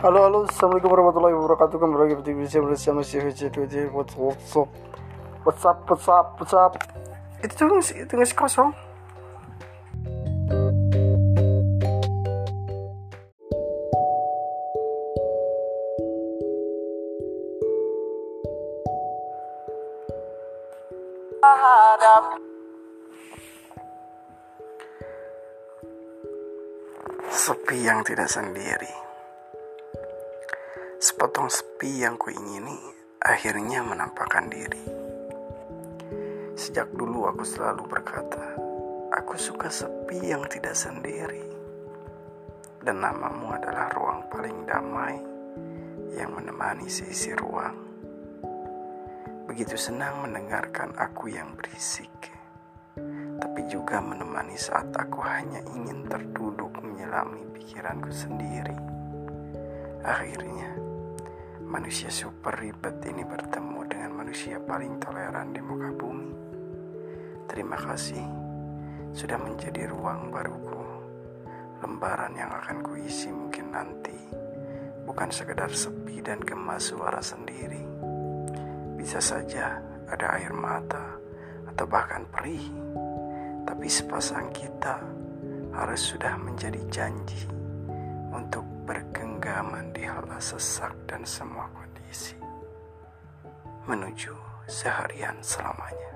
Halo halo Assalamualaikum warahmatullahi wabarakatuh. Kembali lagi di Indonesia bersama si VC What's what's up? What's up what's up what's up? Itu tuh itu ngasih kosong Sepi yang tidak sendiri Sepotong sepi yang kuingini akhirnya menampakkan diri. Sejak dulu aku selalu berkata, aku suka sepi yang tidak sendiri. Dan namamu adalah ruang paling damai yang menemani seisi ruang. Begitu senang mendengarkan aku yang berisik, tapi juga menemani saat aku hanya ingin terduduk menyelami pikiranku sendiri. Akhirnya, manusia super ribet ini bertemu dengan manusia paling toleran di muka bumi. Terima kasih sudah menjadi ruang baruku. Lembaran yang akan kuisi mungkin nanti bukan sekedar sepi dan gemas suara sendiri. Bisa saja ada air mata atau bahkan perih. Tapi sepasang kita harus sudah menjadi janji untuk bergenggaman di hala sesak dan semua kondisi menuju seharian selamanya.